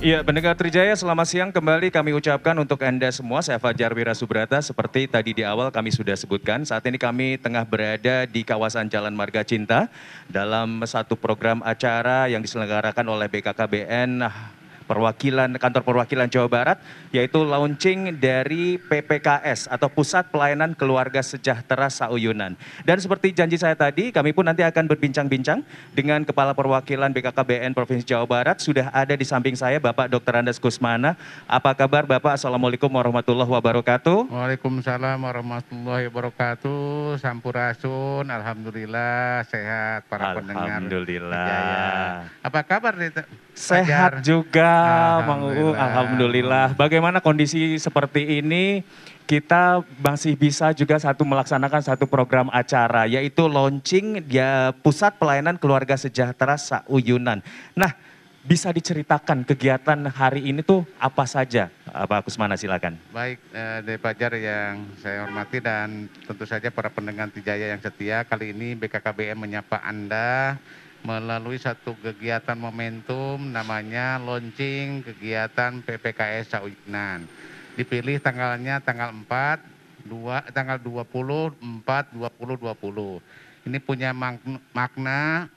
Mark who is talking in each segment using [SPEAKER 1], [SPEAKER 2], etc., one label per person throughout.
[SPEAKER 1] Iya, pendengar Trijaya selamat siang kembali kami ucapkan untuk Anda semua. Saya Fajar Wira Subrata. Seperti tadi di awal kami sudah sebutkan, saat ini kami tengah berada di kawasan Jalan Marga Cinta dalam satu program acara yang diselenggarakan oleh BKKBN perwakilan kantor perwakilan Jawa Barat yaitu launching dari PPKS atau Pusat Pelayanan Keluarga Sejahtera Sauyunan. Dan seperti janji saya tadi, kami pun nanti akan berbincang-bincang dengan Kepala Perwakilan BKKBN Provinsi Jawa Barat. Sudah ada di samping saya Bapak Dr. Andes Kusmana. Apa kabar Bapak? Assalamualaikum warahmatullahi wabarakatuh.
[SPEAKER 2] Waalaikumsalam warahmatullahi wabarakatuh. Sampurasun, alhamdulillah sehat para pendengar.
[SPEAKER 1] Alhamdulillah.
[SPEAKER 2] Apa kabar?
[SPEAKER 1] Sehat juga, Mang Uu. Alhamdulillah. Bagaimana kondisi seperti ini? Kita masih bisa juga satu melaksanakan satu program acara yaitu launching dia Pusat Pelayanan Keluarga Sejahtera Sauyunan. Nah, bisa diceritakan kegiatan hari ini tuh apa saja? Pak Kusmana silakan.
[SPEAKER 2] Baik, eh, dari Pajar yang saya hormati dan tentu saja para pendengar Tijaya yang setia, kali ini BKKBM menyapa Anda melalui satu kegiatan momentum namanya launching kegiatan PPKS Saujinan. Dipilih tanggalnya tanggal 4, 2, tanggal 20, 4, 20, 20. Ini punya makna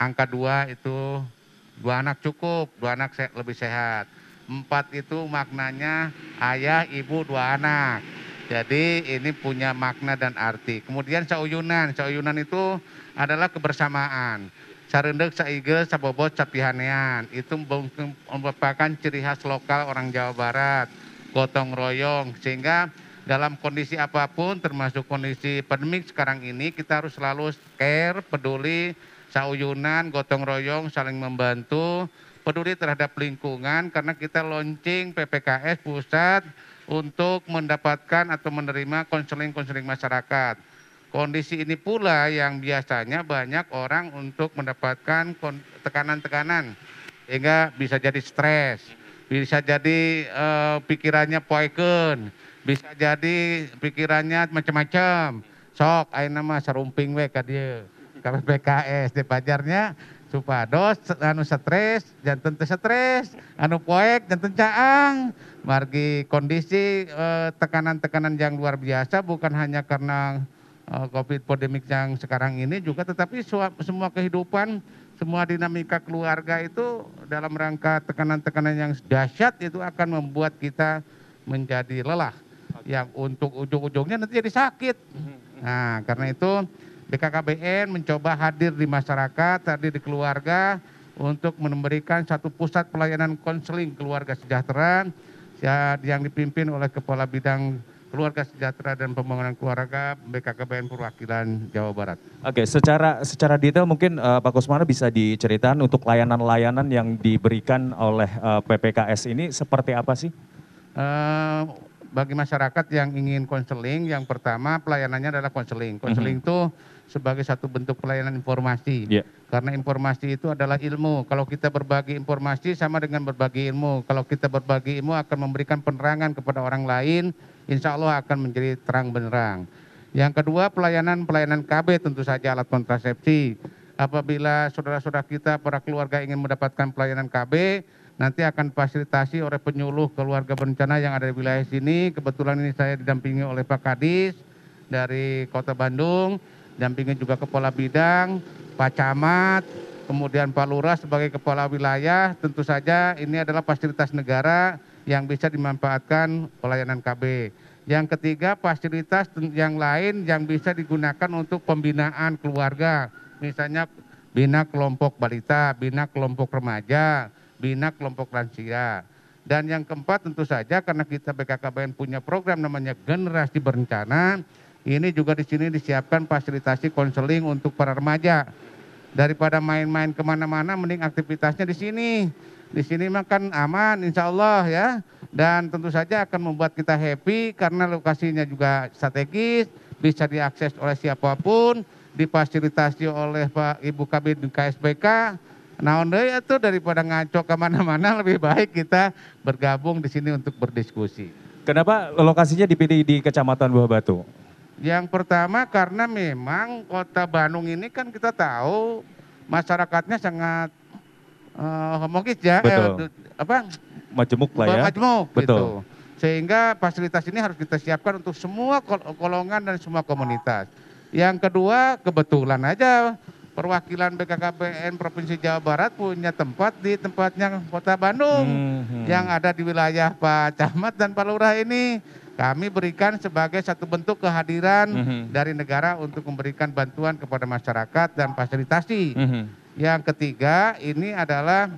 [SPEAKER 2] angka 2 itu dua anak cukup, dua anak lebih sehat. Empat itu maknanya ayah, ibu, dua anak. Jadi ini punya makna dan arti. Kemudian sauyunan, sauyunan itu adalah kebersamaan Sarendek saige sabobot sapihanean itu merupakan ciri khas lokal orang Jawa Barat, gotong royong. Sehingga dalam kondisi apa pun termasuk kondisi pandemik sekarang ini kita harus selalu care, peduli, sauyunan, gotong royong, saling membantu, peduli terhadap lingkungan karena kita launching PPKS pusat untuk mendapatkan atau menerima konseling-konseling masyarakat Kondisi ini pula yang biasanya banyak orang untuk mendapatkan tekanan-tekanan sehingga bisa jadi stres, bisa jadi uh, pikirannya poiken, bisa jadi pikirannya macam-macam. Sok ayo nama sarumping we ka dieu. KPPKS di pajarnya supados anu stres jantan stres anu poek jantan caang margi kondisi eh, tekanan-tekanan uh, yang luar biasa bukan hanya karena COVID pandemik yang sekarang ini juga tetapi semua kehidupan, semua dinamika keluarga itu dalam rangka tekanan-tekanan yang dahsyat itu akan membuat kita menjadi lelah. Yang untuk ujung-ujungnya nanti jadi sakit. Nah karena itu BKKBN mencoba hadir di masyarakat, hadir di keluarga untuk memberikan satu pusat pelayanan konseling keluarga sejahtera yang dipimpin oleh Kepala Bidang keluarga sejahtera dan pembangunan keluarga BKKBN Perwakilan Jawa Barat.
[SPEAKER 1] Oke, secara secara detail mungkin uh, Pak Kusmana bisa diceritakan untuk layanan-layanan yang diberikan oleh uh, eh, PPKS ini seperti apa sih?
[SPEAKER 2] Uh, bagi masyarakat yang ingin konseling, yang pertama pelayanannya adalah konseling. Konseling itu mm -hmm. sebagai satu bentuk pelayanan informasi. Yeah. Karena informasi itu adalah ilmu. Kalau kita berbagi informasi sama dengan berbagi ilmu. Kalau kita berbagi ilmu akan memberikan penerangan kepada orang lain insya Allah akan menjadi terang benerang. Yang kedua pelayanan-pelayanan KB tentu saja alat kontrasepsi. Apabila saudara-saudara kita para keluarga ingin mendapatkan pelayanan KB, nanti akan fasilitasi oleh penyuluh keluarga berencana yang ada di wilayah sini. Kebetulan ini saya didampingi oleh Pak Kadis dari Kota Bandung, dampingi juga Kepala Bidang, Pak Camat, kemudian Pak Lurah sebagai Kepala Wilayah. Tentu saja ini adalah fasilitas negara yang bisa dimanfaatkan pelayanan KB. Yang ketiga, fasilitas yang lain yang bisa digunakan untuk pembinaan keluarga. Misalnya bina kelompok balita, bina kelompok remaja, bina kelompok lansia. Dan yang keempat tentu saja karena kita BKKBN punya program namanya generasi berencana, ini juga di sini disiapkan fasilitasi konseling untuk para remaja. Daripada main-main ke mana-mana, mending aktivitasnya di sini di sini makan aman insya Allah ya. Dan tentu saja akan membuat kita happy karena lokasinya juga strategis, bisa diakses oleh siapa pun, difasilitasi oleh Pak Ibu Kabin KSBK. Nah, itu daripada ngaco ke mana-mana lebih baik kita bergabung di sini untuk berdiskusi.
[SPEAKER 1] Kenapa lokasinya dipilih di Kecamatan Buah Batu?
[SPEAKER 2] Yang pertama karena memang kota Bandung ini kan kita tahu masyarakatnya sangat uh, homogis ya,
[SPEAKER 1] Betul.
[SPEAKER 2] eh, apa
[SPEAKER 1] Majemuk lah ya.
[SPEAKER 2] majemuk
[SPEAKER 1] Betul.
[SPEAKER 2] gitu. Sehingga fasilitas ini harus kita siapkan untuk semua kol- golongan dan semua komunitas. Yang kedua, kebetulan aja perwakilan BKKBN Provinsi Jawa Barat punya tempat di tempatnya Kota Bandung
[SPEAKER 1] Mhm.
[SPEAKER 2] yang ada di wilayah Pak Camat dan Pak Lurah ini. Kami berikan sebagai satu bentuk kehadiran
[SPEAKER 1] Mhm.
[SPEAKER 2] dari negara untuk memberikan bantuan kepada masyarakat dan fasilitasi.
[SPEAKER 1] Mhm.
[SPEAKER 2] Yang ketiga, ini adalah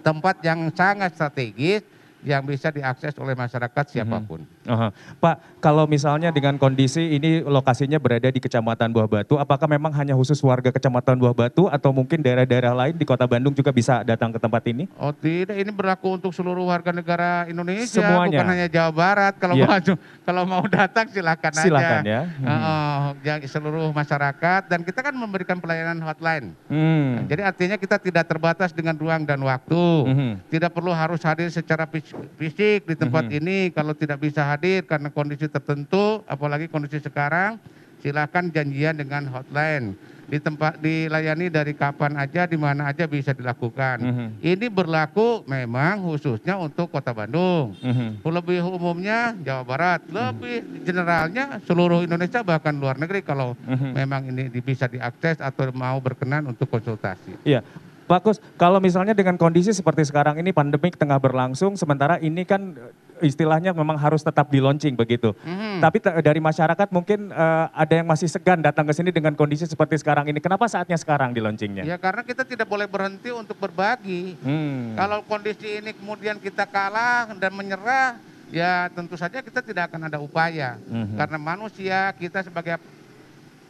[SPEAKER 2] tempat yang sangat strategis yang bisa diakses oleh masyarakat siapa pun.
[SPEAKER 1] Aha. Pak, kalau misalnya dengan kondisi ini lokasinya berada di Kecamatan Buah Batu, apakah memang hanya khusus warga Kecamatan Buah Batu atau mungkin daerah-daerah lain di Kota Bandung juga bisa datang ke tempat ini?
[SPEAKER 2] Oh tidak, ini berlaku untuk seluruh warga negara Indonesia,
[SPEAKER 1] Semuanya.
[SPEAKER 2] bukan hanya Jawa Barat. Kalau
[SPEAKER 1] Iya.
[SPEAKER 2] mau kalau mau datang silakan,
[SPEAKER 1] Silakan
[SPEAKER 2] aja.
[SPEAKER 1] ya. Mhm.
[SPEAKER 2] Heeh, yang seluruh masyarakat dan kita kan memberikan pelayanan hotline.
[SPEAKER 1] Hmm.
[SPEAKER 2] Jadi artinya kita tidak terbatas dengan ruang dan waktu.
[SPEAKER 1] Mhm.
[SPEAKER 2] Tidak perlu harus hadir secara fis- fisik di tempat
[SPEAKER 1] Mhm.
[SPEAKER 2] ini. Kalau tidak bisa hadir karena kondisi tertentu, apalagi kondisi sekarang, silakan janjian dengan hotline. Di tempat dilayani dari kapan aja, di mana aja bisa dilakukan.
[SPEAKER 1] Mhm.
[SPEAKER 2] Ini berlaku memang khususnya untuk Kota Bandung.
[SPEAKER 1] Mhm.
[SPEAKER 2] Lebih umumnya Jawa Barat, lebih generalnya seluruh Indonesia bahkan luar negeri kalau
[SPEAKER 1] Mhm.
[SPEAKER 2] memang ini bisa diakses atau mau berkenan untuk konsultasi.
[SPEAKER 1] Iya. Pak Kus, kalau misalnya dengan kondisi seperti sekarang ini pandemik tengah berlangsung, sementara ini kan istilahnya memang harus tetap di launching begitu.
[SPEAKER 2] Mhm.
[SPEAKER 1] Tapi dari masyarakat mungkin eh, ada yang masih segan datang ke sini dengan kondisi seperti sekarang ini. Kenapa saatnya sekarang di launchingnya?
[SPEAKER 2] Ya karena kita tidak boleh berhenti untuk berbagi.
[SPEAKER 1] Hmm.
[SPEAKER 2] Kalau kondisi ini kemudian kita kalah dan menyerah, ya tentu saja kita tidak akan ada upaya.
[SPEAKER 1] Mhm.
[SPEAKER 2] Karena manusia kita sebagai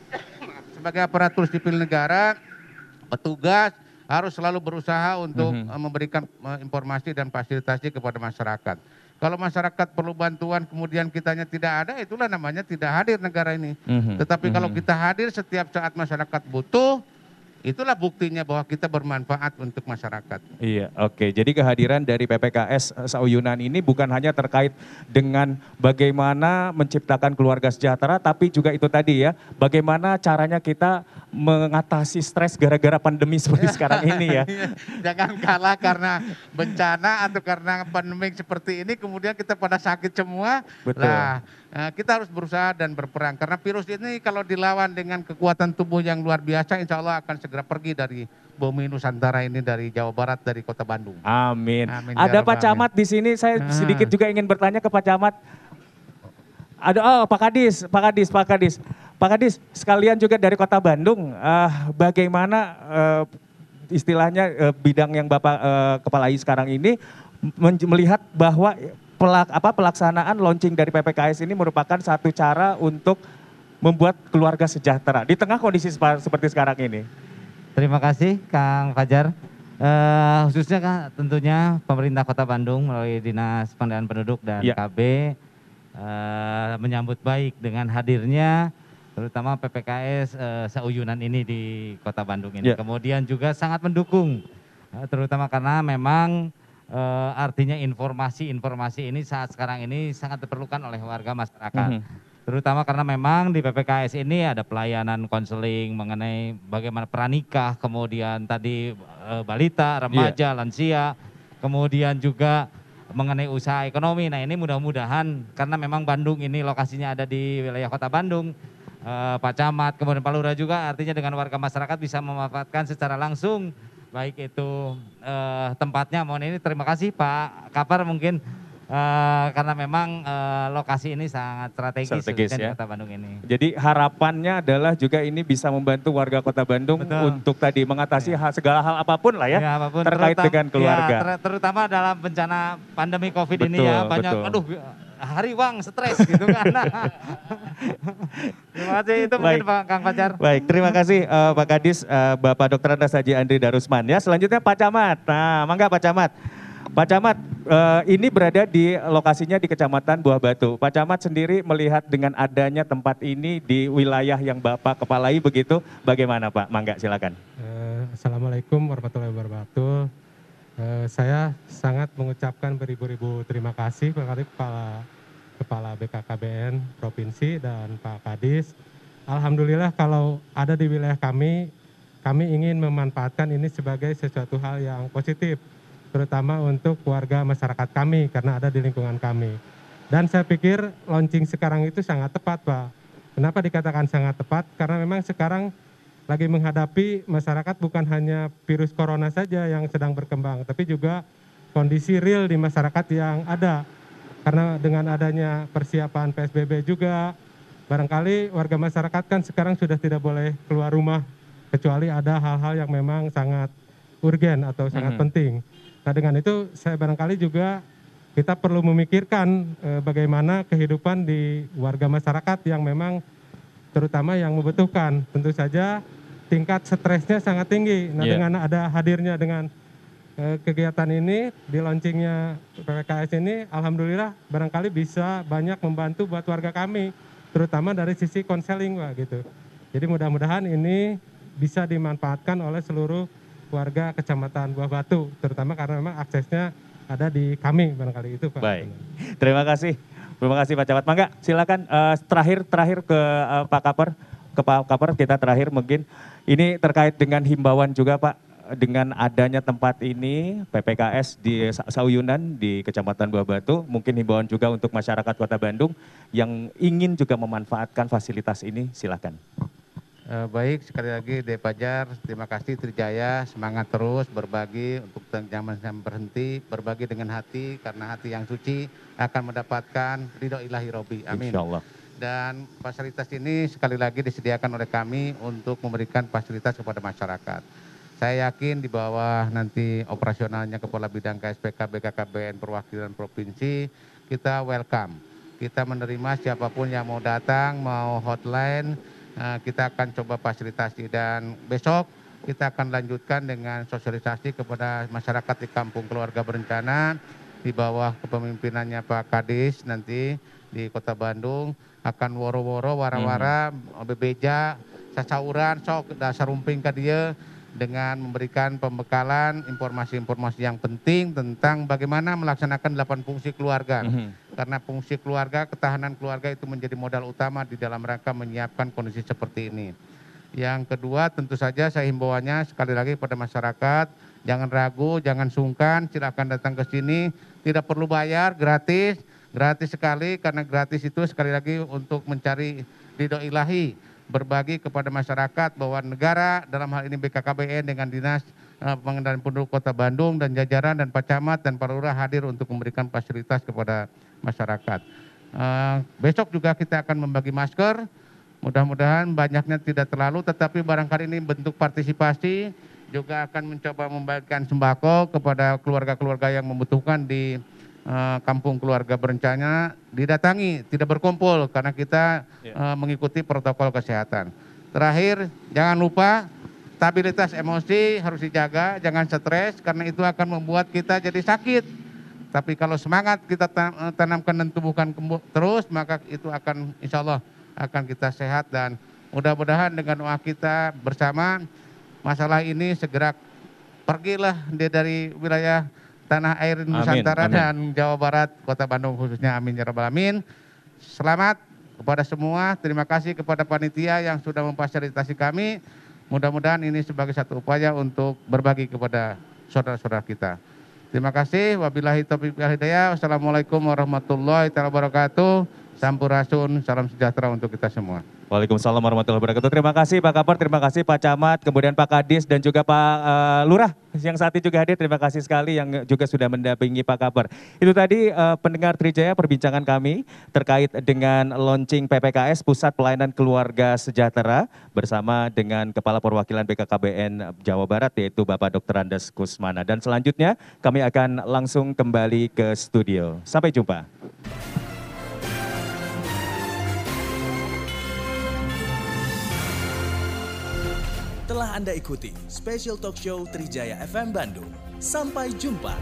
[SPEAKER 2] sebagai aparatur sipil negara, petugas harus selalu berusaha untuk
[SPEAKER 1] Mhm.
[SPEAKER 2] eh, memberikan eh, informasi dan fasilitasi kepada masyarakat. Kalau masyarakat perlu bantuan kemudian kitanya tidak ada, itulah namanya tidak hadir negara ini.
[SPEAKER 1] Mhm.
[SPEAKER 2] Tetapi kalau
[SPEAKER 1] Mhm.
[SPEAKER 2] kita hadir setiap saat masyarakat butuh, itulah buktinya bahwa kita bermanfaat untuk masyarakat.
[SPEAKER 1] Iya, oke. Jadi kehadiran dari PPKS Sauyunan ini bukan hanya terkait dengan bagaimana menciptakan keluarga sejahtera, tapi juga itu tadi ya, bagaimana caranya kita mengatasi stres gara-gara pandemi seperti sekarang ini ya.
[SPEAKER 2] Jangan kalah karena bencana atau karena pandemi seperti ini, kemudian kita pada sakit semua.
[SPEAKER 1] Betul.
[SPEAKER 2] Eh, kita harus berusaha dan berperang. Karena virus ini kalau dilawan dengan kekuatan tubuh yang luar biasa, insya Allah akan segera pergi dari bumi Nusantara ini, dari Jawa Barat, dari kota Bandung.
[SPEAKER 1] Amin.
[SPEAKER 2] Amin, ya
[SPEAKER 1] Ada Pak Camat di sini, saya
[SPEAKER 2] Ah.
[SPEAKER 1] sedikit juga ingin bertanya ke Pak Camat. Ada oh Pak Kadis, Pak Kadis, Pak Kadis. Pak Kadis, sekalian juga dari Kota Bandung, eh, bagaimana eh, istilahnya eh, bidang yang Bapak eh, kepalai sekarang ini melihat bahwa pelak, apa pelaksanaan launching dari PPKS ini merupakan satu cara untuk membuat keluarga sejahtera di tengah kondisi seperti sekarang ini.
[SPEAKER 3] Terima kasih Kang Fajar. Eh, khususnya kan tentunya pemerintah Kota Bandung melalui Dinas Pengendalian Penduduk dan
[SPEAKER 1] Ya.
[SPEAKER 3] KB eh, menyambut baik dengan hadirnya terutama PPKS eh, Sauyunan ini di Kota Bandung ini.
[SPEAKER 1] Ya.
[SPEAKER 3] Kemudian juga sangat mendukung eh, terutama karena memang eh, artinya informasi-informasi ini saat sekarang ini sangat diperlukan oleh warga masyarakat
[SPEAKER 1] Mhm.
[SPEAKER 3] terutama karena memang di PPKS ini ada pelayanan konseling mengenai bagaimana pranikah, kemudian tadi eh, balita, remaja, lansia, kemudian juga mengenai usaha ekonomi. Nah ini mudah-mudahan karena memang Bandung ini lokasinya ada di wilayah kota Bandung, eh, Pak Camat, kemudian Pak Lurah juga artinya dengan warga masyarakat bisa memanfaatkan secara langsung baik itu eh, tempatnya. Mohon ini terima kasih Pak Kapar mungkin eh, karena memang eh, lokasi ini sangat strategis,
[SPEAKER 1] Strategis, ya.
[SPEAKER 3] di Kota Bandung ini.
[SPEAKER 1] Jadi harapannya adalah juga ini bisa membantu warga Kota Bandung
[SPEAKER 3] Betul.
[SPEAKER 1] untuk tadi mengatasi hal- segala hal apa pun lah ya,
[SPEAKER 3] apa pun,
[SPEAKER 1] terkait
[SPEAKER 3] terutam-
[SPEAKER 1] dengan keluarga.
[SPEAKER 3] ya, ter- terutama dalam bencana pandemi COVID ini
[SPEAKER 1] Betul,
[SPEAKER 3] ya banyak,
[SPEAKER 1] betul.
[SPEAKER 3] aduh hari uang stres gitu kan. Terima kasih itu mungkin
[SPEAKER 1] Baik.
[SPEAKER 3] Pak Kang Fajar.
[SPEAKER 1] Baik, terima kasih eh, Pak Kadis, eh, Bapak Dr. Andas Haji Andri Darusman. Ya, selanjutnya Pak Camat. Nah, mangga Pak Camat. Pak Camat, eh, ini berada di lokasinya di Kecamatan Buah Batu. Pak Camat sendiri melihat dengan adanya tempat ini di wilayah yang Bapak kepalai begitu, bagaimana Pak? Mangga, silakan.
[SPEAKER 4] Eh, Assalamualaikum warahmatullahi wabarakatuh. Eh, saya sangat mengucapkan beribu-ribu terima kasih kepada kepala kepala BKKBN provinsi dan Pak Kadis. Alhamdulillah kalau ada di wilayah kami, kami ingin memanfaatkan ini sebagai sesuatu hal yang positif, terutama untuk warga masyarakat kami karena ada di lingkungan kami. Dan saya pikir launching sekarang itu sangat tepat, Pak. Kenapa dikatakan sangat tepat? Karena memang sekarang lagi menghadapi masyarakat bukan hanya virus corona saja yang sedang berkembang, tapi juga kondisi real di masyarakat yang ada. Karena dengan adanya persiapan PSBB juga, barangkali warga masyarakat kan sekarang sudah tidak boleh keluar rumah kecuali ada hal-hal yang memang sangat urgen atau sangat
[SPEAKER 1] Mhm.
[SPEAKER 4] penting. Nah dengan itu saya barangkali juga kita perlu memikirkan eh, bagaimana kehidupan di warga masyarakat yang memang terutama yang membutuhkan. Tentu saja tingkat stresnya sangat tinggi. Nah
[SPEAKER 1] Iya.
[SPEAKER 4] dengan ada hadirnya dengan eh, kegiatan ini di launchingnya PPKS ini, alhamdulillah barangkali bisa banyak membantu buat warga kami, terutama dari sisi konseling, Pak gitu. Jadi mudah-mudahan ini bisa dimanfaatkan oleh seluruh warga Kecamatan Buah Batu, terutama karena memang aksesnya ada di kami barangkali itu, Pak.
[SPEAKER 1] Baik. Terima kasih. Terima kasih Pak Camat. Mangga silakan eh, terakhir terakhir ke eh, Pak Kaper. Ke Pak Kaper kita terakhir mungkin ini terkait dengan himbauan juga Pak dengan adanya tempat ini PPKS di Sa- Sauyunan di Kecamatan Buah Batu, mungkin himbauan juga untuk masyarakat Kota Bandung yang ingin juga memanfaatkan fasilitas ini, silakan.
[SPEAKER 2] Eh, baik, sekali lagi De Pajar, terima kasih Trijaya, semangat terus berbagi untuk jangan sampai berhenti, berbagi dengan hati, karena hati yang suci akan mendapatkan ridho ilahi Robi. Amin.
[SPEAKER 1] Insya Allah.
[SPEAKER 2] Dan fasilitas ini sekali lagi disediakan oleh kami untuk memberikan fasilitas kepada masyarakat. Saya yakin di bawah nanti operasionalnya Kepala Bidang KSPK BKKBN Perwakilan Provinsi, kita welcome. Kita menerima siapa pun yang mau datang, mau hotline, eh, kita akan coba fasilitasi dan besok kita akan lanjutkan dengan sosialisasi kepada masyarakat di kampung keluarga berencana di bawah kepemimpinannya Pak Kadis nanti di Kota Bandung akan woro-woro wara-wara bebeja sasauran sok dasar rumping ka dia dengan memberikan pembekalan informasi-informasi yang penting tentang bagaimana melaksanakan delapan fungsi keluarga
[SPEAKER 1] Mhm.
[SPEAKER 2] karena fungsi keluarga, ketahanan keluarga itu menjadi modal utama di dalam rangka menyiapkan kondisi seperti ini. Yang kedua tentu saja saya himbauannya sekali lagi pada masyarakat, jangan ragu, jangan sungkan, silakan datang ke sini, tidak perlu bayar, gratis, gratis sekali karena gratis itu sekali lagi untuk mencari ridho ilahi, berbagi kepada masyarakat bahwa negara dalam hal ini BKKBN dengan Dinas eh, Pengendalian Penduduk Kota Bandung dan jajaran dan Pak Camat dan Pak Lurah hadir untuk memberikan fasilitas kepada masyarakat. Eh, besok juga kita akan membagi masker. Mudah-mudahan banyaknya tidak terlalu, tetapi barangkali ini bentuk partisipasi juga akan mencoba membagikan sembako kepada keluarga-keluarga yang membutuhkan di kampung keluarga berencana didatangi, tidak berkumpul karena kita eh, mengikuti protokol kesehatan. Terakhir, jangan lupa stabilitas emosi harus dijaga, jangan stres karena itu akan membuat kita jadi sakit. Tapi kalau semangat kita ta- eh, tanamkan dan tumbuhkan terus, maka itu akan insya Allah akan kita sehat dan mudah-mudahan dengan doa kita bersama masalah ini segera pergilah dia dari wilayah tanah air Nusantara
[SPEAKER 1] amin.
[SPEAKER 2] dan Jawa Barat, Kota Bandung khususnya. Amin ya rabbal alamin. Selamat kepada semua. Terima kasih kepada panitia yang sudah memfasilitasi kami. Mudah-mudahan ini sebagai satu upaya untuk berbagi kepada saudara-saudara kita. Terima kasih. Wabillahi taufiq wal hidayah. Wassalamualaikum warahmatullahi wabarakatuh. Sampurasun, salam sejahtera untuk kita semua.
[SPEAKER 1] Waalaikumsalam warahmatullahi wabarakatuh. Terima kasih Pak Kapor, terima kasih Pak Camat, kemudian Pak Kadis dan juga Pak eh, Lurah yang saat ini juga hadir. Terima kasih sekali yang juga sudah mendampingi Pak Kapor. Itu tadi eh, pendengar Trijaya perbincangan kami terkait dengan launching PPKS Pusat Pelayanan Keluarga Sejahtera bersama dengan Kepala Perwakilan BKKBN Jawa Barat yaitu Bapak Dr. Andes Kusmana. Dan selanjutnya kami akan langsung kembali ke studio. Sampai jumpa.
[SPEAKER 5] Anda ikuti Special Talk Show Trijaya FM Bandung. Sampai jumpa.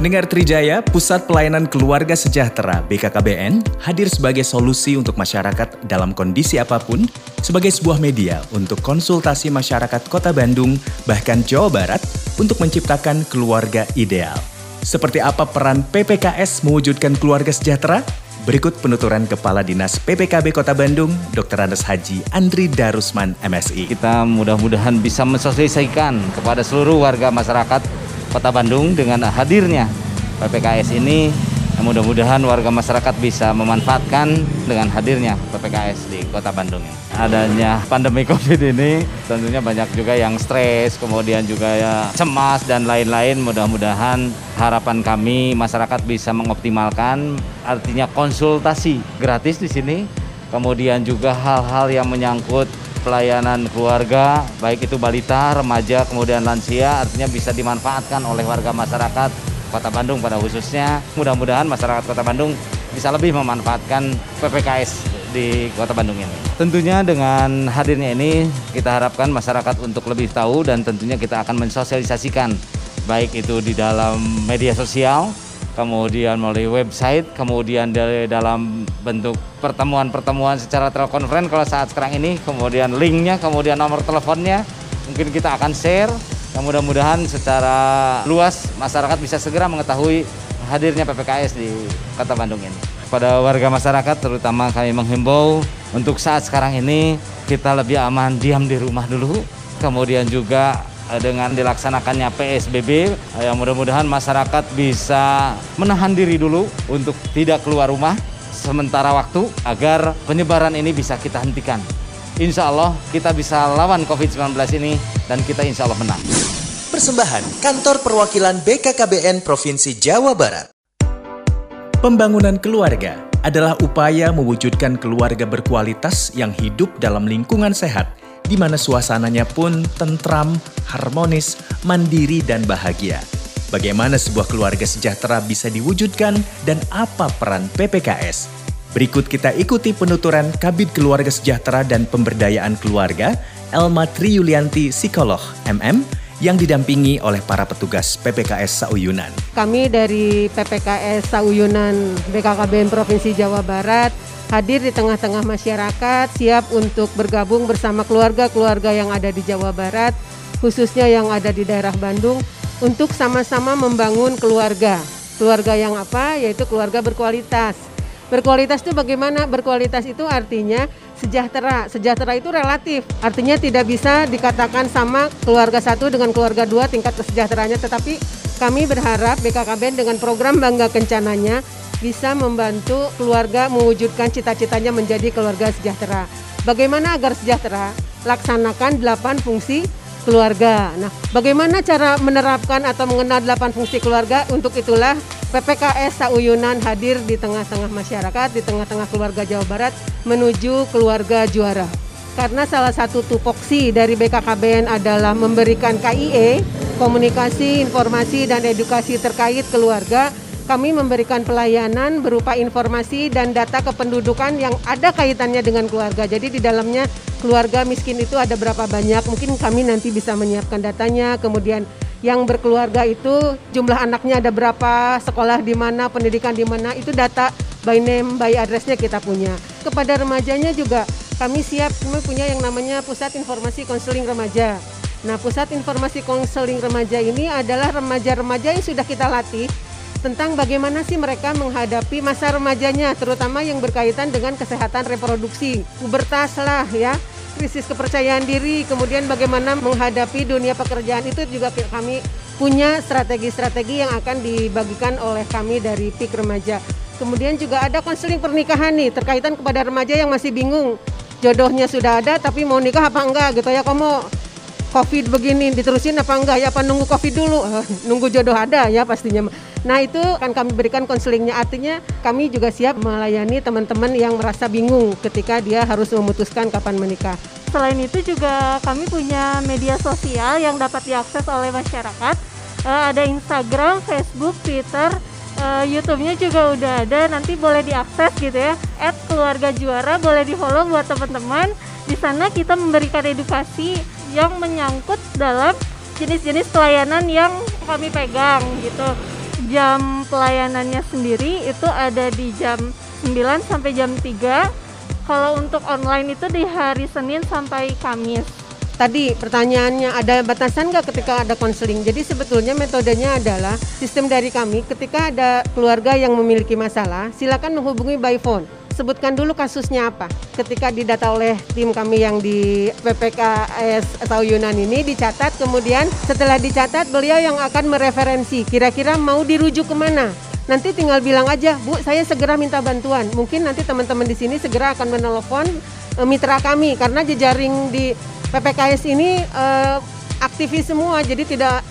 [SPEAKER 5] Pendengar Trijaya, Pusat Pelayanan Keluarga Sejahtera BKKBN hadir sebagai solusi untuk masyarakat dalam kondisi apa pun, sebagai sebuah media untuk konsultasi masyarakat Kota Bandung, bahkan Jawa Barat, untuk menciptakan keluarga ideal. Seperti apa peran PPKS mewujudkan keluarga sejahtera? Berikut penuturan Kepala Dinas PPKB Kota Bandung, Dr. Andes Haji Andri Darusman, MSI.
[SPEAKER 3] Kita mudah-mudahan bisa mensosialisasikan kepada seluruh warga masyarakat Kota Bandung dengan hadirnya PPKS ini mudah-mudahan warga masyarakat bisa memanfaatkan dengan hadirnya PPKS di Kota Bandung. Adanya pandemi Covid ini tentunya banyak juga yang stres, kemudian juga ya cemas dan lain-lain. Mudah-mudahan harapan kami masyarakat bisa mengoptimalkan artinya konsultasi gratis di sini. Kemudian juga hal-hal yang menyangkut pelayanan keluarga, baik itu balita, remaja, kemudian lansia, artinya bisa dimanfaatkan oleh warga masyarakat Kota Bandung pada khususnya. Mudah-mudahan masyarakat Kota Bandung bisa lebih memanfaatkan PPKS di Kota Bandung ini. Tentunya dengan hadirnya ini kita harapkan masyarakat untuk lebih tahu dan tentunya kita akan mensosialisasikan baik itu di dalam media sosial, kemudian melalui website, kemudian dari dalam bentuk pertemuan-pertemuan secara telekonferen kalau saat sekarang ini, kemudian linknya, kemudian nomor teleponnya, mungkin kita akan share yang mudah-mudahan secara luas masyarakat bisa segera mengetahui hadirnya PPKS di Kota Bandung ini. Pada warga masyarakat terutama kami menghimbau untuk saat sekarang ini kita lebih aman diam di rumah dulu. Kemudian juga dengan dilaksanakannya PSBB eh, yang mudah-mudahan masyarakat bisa menahan diri dulu untuk tidak keluar rumah sementara waktu agar penyebaran ini bisa kita hentikan. Insya Allah kita bisa lawan COVID-19 ini dan kita insya Allah menang.
[SPEAKER 6] Persembahan Kantor Perwakilan BKKBN Provinsi Jawa Barat.
[SPEAKER 5] Pembangunan keluarga adalah upaya mewujudkan keluarga berkualitas yang hidup dalam lingkungan sehat, di mana suasananya pun tentram, harmonis, mandiri, dan bahagia. Bagaimana sebuah keluarga sejahtera bisa diwujudkan dan apa peran PPKS? Berikut kita ikuti penuturan Kabit Keluarga Sejahtera dan Pemberdayaan Keluarga, Elma Triyulianti Psikolog, MM, yang didampingi oleh para petugas PPKS Sauyunan.
[SPEAKER 7] Kami dari PPKS Sauyunan BKKBN Provinsi Jawa Barat hadir di tengah-tengah masyarakat siap untuk bergabung bersama keluarga-keluarga yang ada di Jawa Barat khususnya yang ada di daerah Bandung untuk sama-sama membangun keluarga. Keluarga yang apa? Yaitu keluarga berkualitas. Berkualitas itu bagaimana? Berkualitas itu artinya sejahtera. Sejahtera itu relatif, artinya tidak bisa dikatakan sama keluarga satu dengan keluarga dua tingkat kesejahteraannya, tetapi kami berharap BKKBN dengan program Bangga Kencananya bisa membantu keluarga mewujudkan cita-citanya menjadi keluarga sejahtera. Bagaimana agar sejahtera? Laksanakan 8 fungsi keluarga. Nah, bagaimana cara menerapkan atau mengenal 8 fungsi keluarga? Untuk itulah PPKS Sauyunan hadir di tengah-tengah masyarakat, di tengah-tengah keluarga Jawa Barat menuju keluarga juara. Karena salah satu tupoksi dari BKKBN adalah memberikan KIE, komunikasi, informasi, dan edukasi terkait keluarga, kami memberikan pelayanan berupa informasi dan data kependudukan yang ada kaitannya dengan keluarga. Jadi di dalamnya keluarga miskin itu ada berapa banyak, mungkin kami nanti bisa menyiapkan datanya, kemudian yang berkeluarga itu jumlah anaknya ada berapa, sekolah di mana, pendidikan di mana, itu data by name, by addressnya kita punya. Kepada remajanya juga kami siap, kami punya yang namanya Pusat Informasi Konseling Remaja. Nah, Pusat Informasi Konseling Remaja ini adalah remaja-remaja yang sudah kita latih tentang bagaimana sih mereka menghadapi masa remajanya, terutama yang berkaitan dengan kesehatan reproduksi, pubertas lah ya, krisis kepercayaan diri, kemudian bagaimana menghadapi dunia pekerjaan itu juga kami punya strategi-strategi yang akan dibagikan oleh kami dari PIK Remaja. Kemudian juga ada konseling pernikahan nih, terkaitan kepada remaja yang masih bingung, jodohnya sudah ada tapi mau nikah apa enggak gitu ya, kamu COVID begini diterusin apa enggak? Ya apa nunggu COVID dulu? Nunggu jodoh ada ya pastinya nah itu akan kami berikan konselingnya. Artinya kami juga siap melayani teman-teman yang merasa bingung ketika dia harus memutuskan kapan menikah.
[SPEAKER 8] Selain itu juga kami punya media sosial yang dapat diakses oleh masyarakat. Uh, ada Instagram, Facebook, Twitter uh, YouTube-nya juga udah ada. Nanti boleh diakses gitu ya. At keluarga juara boleh di follow buat teman-teman. Di sana kita memberikan edukasi yang menyangkut dalam jenis-jenis pelayanan yang kami pegang gitu. Jam pelayanannya sendiri itu ada di jam 9 sampai jam 3. Kalau untuk online itu di hari Senin sampai Kamis.
[SPEAKER 7] tadi pertanyaannya ada batasan nggak ketika ada konseling? Jadi sebetulnya metodenya adalah sistem dari kami ketika ada keluarga yang memiliki masalah, silakan menghubungi by phone. Sebutkan dulu kasusnya apa. Ketika didata oleh tim kami yang di PPKS atau Yunan ini dicatat, kemudian setelah dicatat beliau yang akan mereferensi kira-kira mau dirujuk ke mana. Nanti tinggal bilang aja, Bu, saya segera minta bantuan. Mungkin nanti teman-teman di sini segera akan menelpon e, mitra kami karena jejaring di PPKS ini uh, aktivis semua, jadi tidak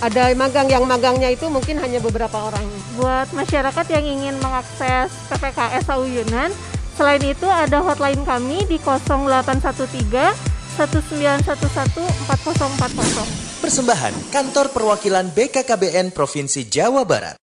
[SPEAKER 7] ada magang yang magangnya itu mungkin hanya beberapa orang.
[SPEAKER 8] Buat masyarakat yang ingin mengakses PPKS Sauyunan, selain itu ada hotline kami di 0813 1911 4040.
[SPEAKER 6] Persembahan Kantor Perwakilan BKKBN Provinsi Jawa Barat.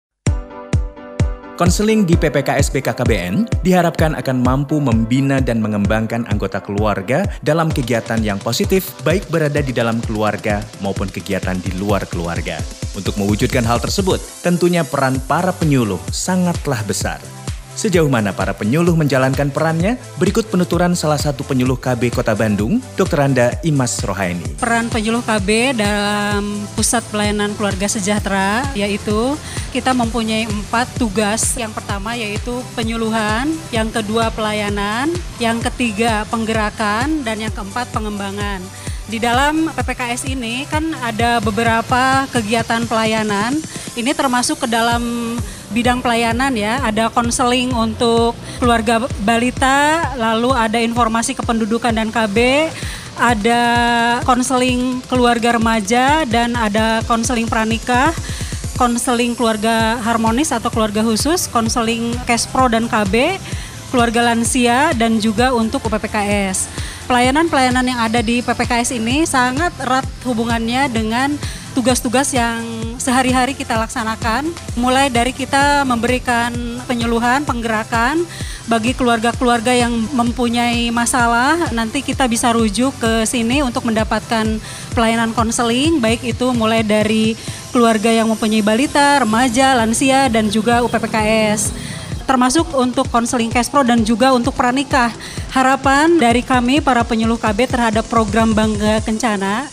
[SPEAKER 5] Konseling di PPKS BKKBN diharapkan akan mampu membina dan mengembangkan anggota keluarga dalam kegiatan yang positif, baik berada di dalam keluarga maupun kegiatan di luar keluarga. Untuk mewujudkan hal tersebut, tentunya peran para penyuluh sangatlah besar. Sejauh mana para penyuluh menjalankan perannya? Berikut penuturan salah satu penyuluh KB Kota Bandung, Dr. Anda Imas Rohaini.
[SPEAKER 9] Peran penyuluh KB dalam Pusat Pelayanan Keluarga Sejahtera yaitu kita mempunyai empat tugas. Yang pertama yaitu penyuluhan, yang kedua pelayanan, yang ketiga penggerakan, dan yang keempat pengembangan. Di dalam PPKS ini kan ada beberapa kegiatan pelayanan. Ini termasuk ke dalam bidang pelayanan ya, ada konseling untuk keluarga balita, lalu ada informasi kependudukan dan KB, ada konseling keluarga remaja dan ada konseling pranikah, konseling keluarga harmonis atau keluarga khusus, konseling Kespro dan KB, keluarga lansia dan juga untuk UPPKS. Pelayanan-pelayanan yang ada di PPKS ini sangat erat hubungannya dengan tugas-tugas yang sehari-hari kita laksanakan, mulai dari kita memberikan penyuluhan, penggerakan bagi keluarga-keluarga yang mempunyai masalah, nanti kita bisa rujuk ke sini untuk mendapatkan pelayanan konseling, baik itu mulai dari keluarga yang mempunyai balita, remaja, lansia, dan juga UPPKS termasuk untuk konseling Kespro dan juga untuk pranikah. Harapan dari kami para penyuluh KB terhadap program Bangga Kencana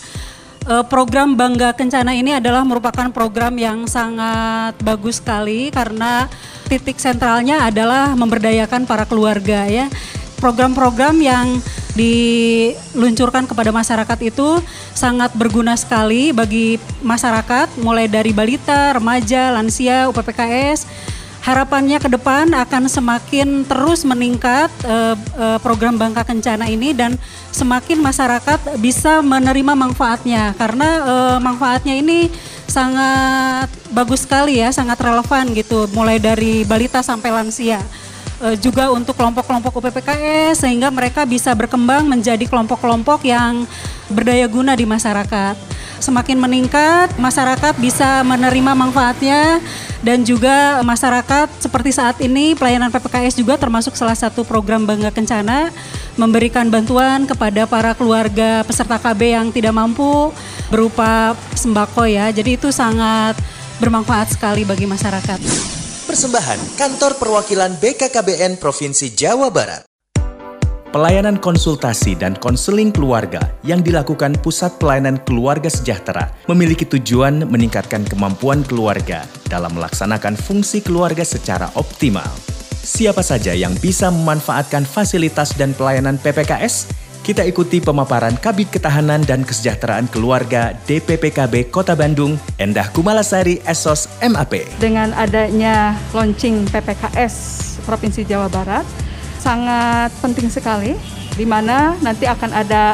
[SPEAKER 9] Uh, program Bangga Kencana ini adalah merupakan program yang sangat bagus sekali karena titik sentralnya adalah memberdayakan para keluarga ya. Program-program yang diluncurkan kepada masyarakat itu sangat berguna sekali bagi masyarakat mulai dari balita, remaja, lansia, UPPKS harapannya ke depan akan semakin terus meningkat uh, uh, program Bangka Kencana ini dan semakin masyarakat bisa menerima manfaatnya karena uh, manfaatnya ini sangat bagus sekali ya, sangat relevan gitu mulai dari balita sampai lansia. Juga untuk kelompok-kelompok UPPKS sehingga mereka bisa berkembang menjadi kelompok-kelompok yang berdaya guna di masyarakat. Semakin meningkat, masyarakat bisa menerima manfaatnya dan juga masyarakat seperti saat ini pelayanan PPKS juga termasuk salah satu program Bangga Kencana memberikan bantuan kepada para keluarga peserta KB yang tidak mampu berupa sembako ya. Jadi itu sangat bermanfaat sekali bagi masyarakat.
[SPEAKER 6] Persembahan Kantor Perwakilan BKKBN Provinsi Jawa Barat.
[SPEAKER 5] Pelayanan konsultasi dan konseling keluarga yang dilakukan Pusat Pelayanan Keluarga Sejahtera memiliki tujuan meningkatkan kemampuan keluarga dalam melaksanakan fungsi keluarga secara optimal. Siapa saja yang bisa memanfaatkan fasilitas dan pelayanan PPKS? Kita ikuti pemaparan Kabit Ketahanan dan Kesejahteraan Keluarga DPPKB Kota Bandung, Endah Kumalasari Esos MAP.
[SPEAKER 10] Dengan adanya launching PPKS Provinsi Jawa Barat, sangat penting sekali di mana nanti akan ada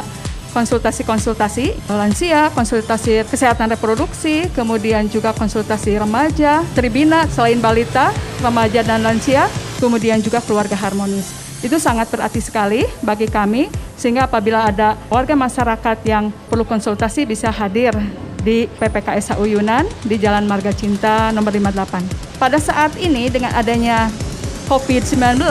[SPEAKER 10] konsultasi-konsultasi lansia, konsultasi kesehatan reproduksi, kemudian juga konsultasi remaja, tribina selain balita, remaja dan lansia, kemudian juga keluarga harmonis. Itu sangat berarti sekali bagi kami sehingga apabila ada warga masyarakat yang perlu konsultasi bisa hadir di PPKS Uyunan di Jalan Marga Cinta nomor 58. Pada saat ini dengan adanya COVID-19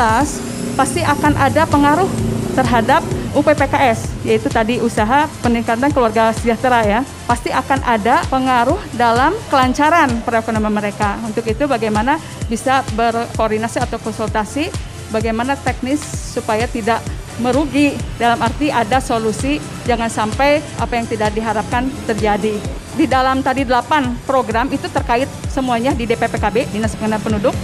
[SPEAKER 10] pasti akan ada pengaruh terhadap UPPKS, yaitu tadi usaha peningkatan keluarga sejahtera ya. Pasti akan ada pengaruh dalam kelancaran perekonomian mereka. Untuk itu bagaimana bisa berkoordinasi atau konsultasi bagaimana teknis supaya tidak merugi dalam arti ada solusi jangan sampai apa yang tidak diharapkan terjadi. Di dalam tadi 8 program itu terkait semuanya di DPPKB, Dinas Pengendalian Penduduk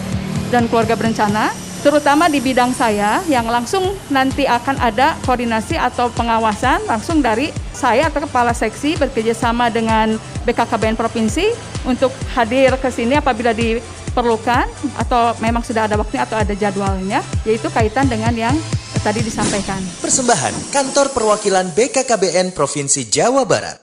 [SPEAKER 10] dan Keluarga Berencana, terutama di bidang saya yang langsung nanti akan ada koordinasi atau pengawasan langsung dari saya atau kepala seksi bekerjasama dengan BKKBN Provinsi untuk hadir ke sini apabila diperlukan atau memang sudah ada waktunya atau ada jadwalnya, yaitu kaitan dengan yang tadi disampaikan.
[SPEAKER 6] Persembahan Kantor Perwakilan BKKBN Provinsi Jawa Barat.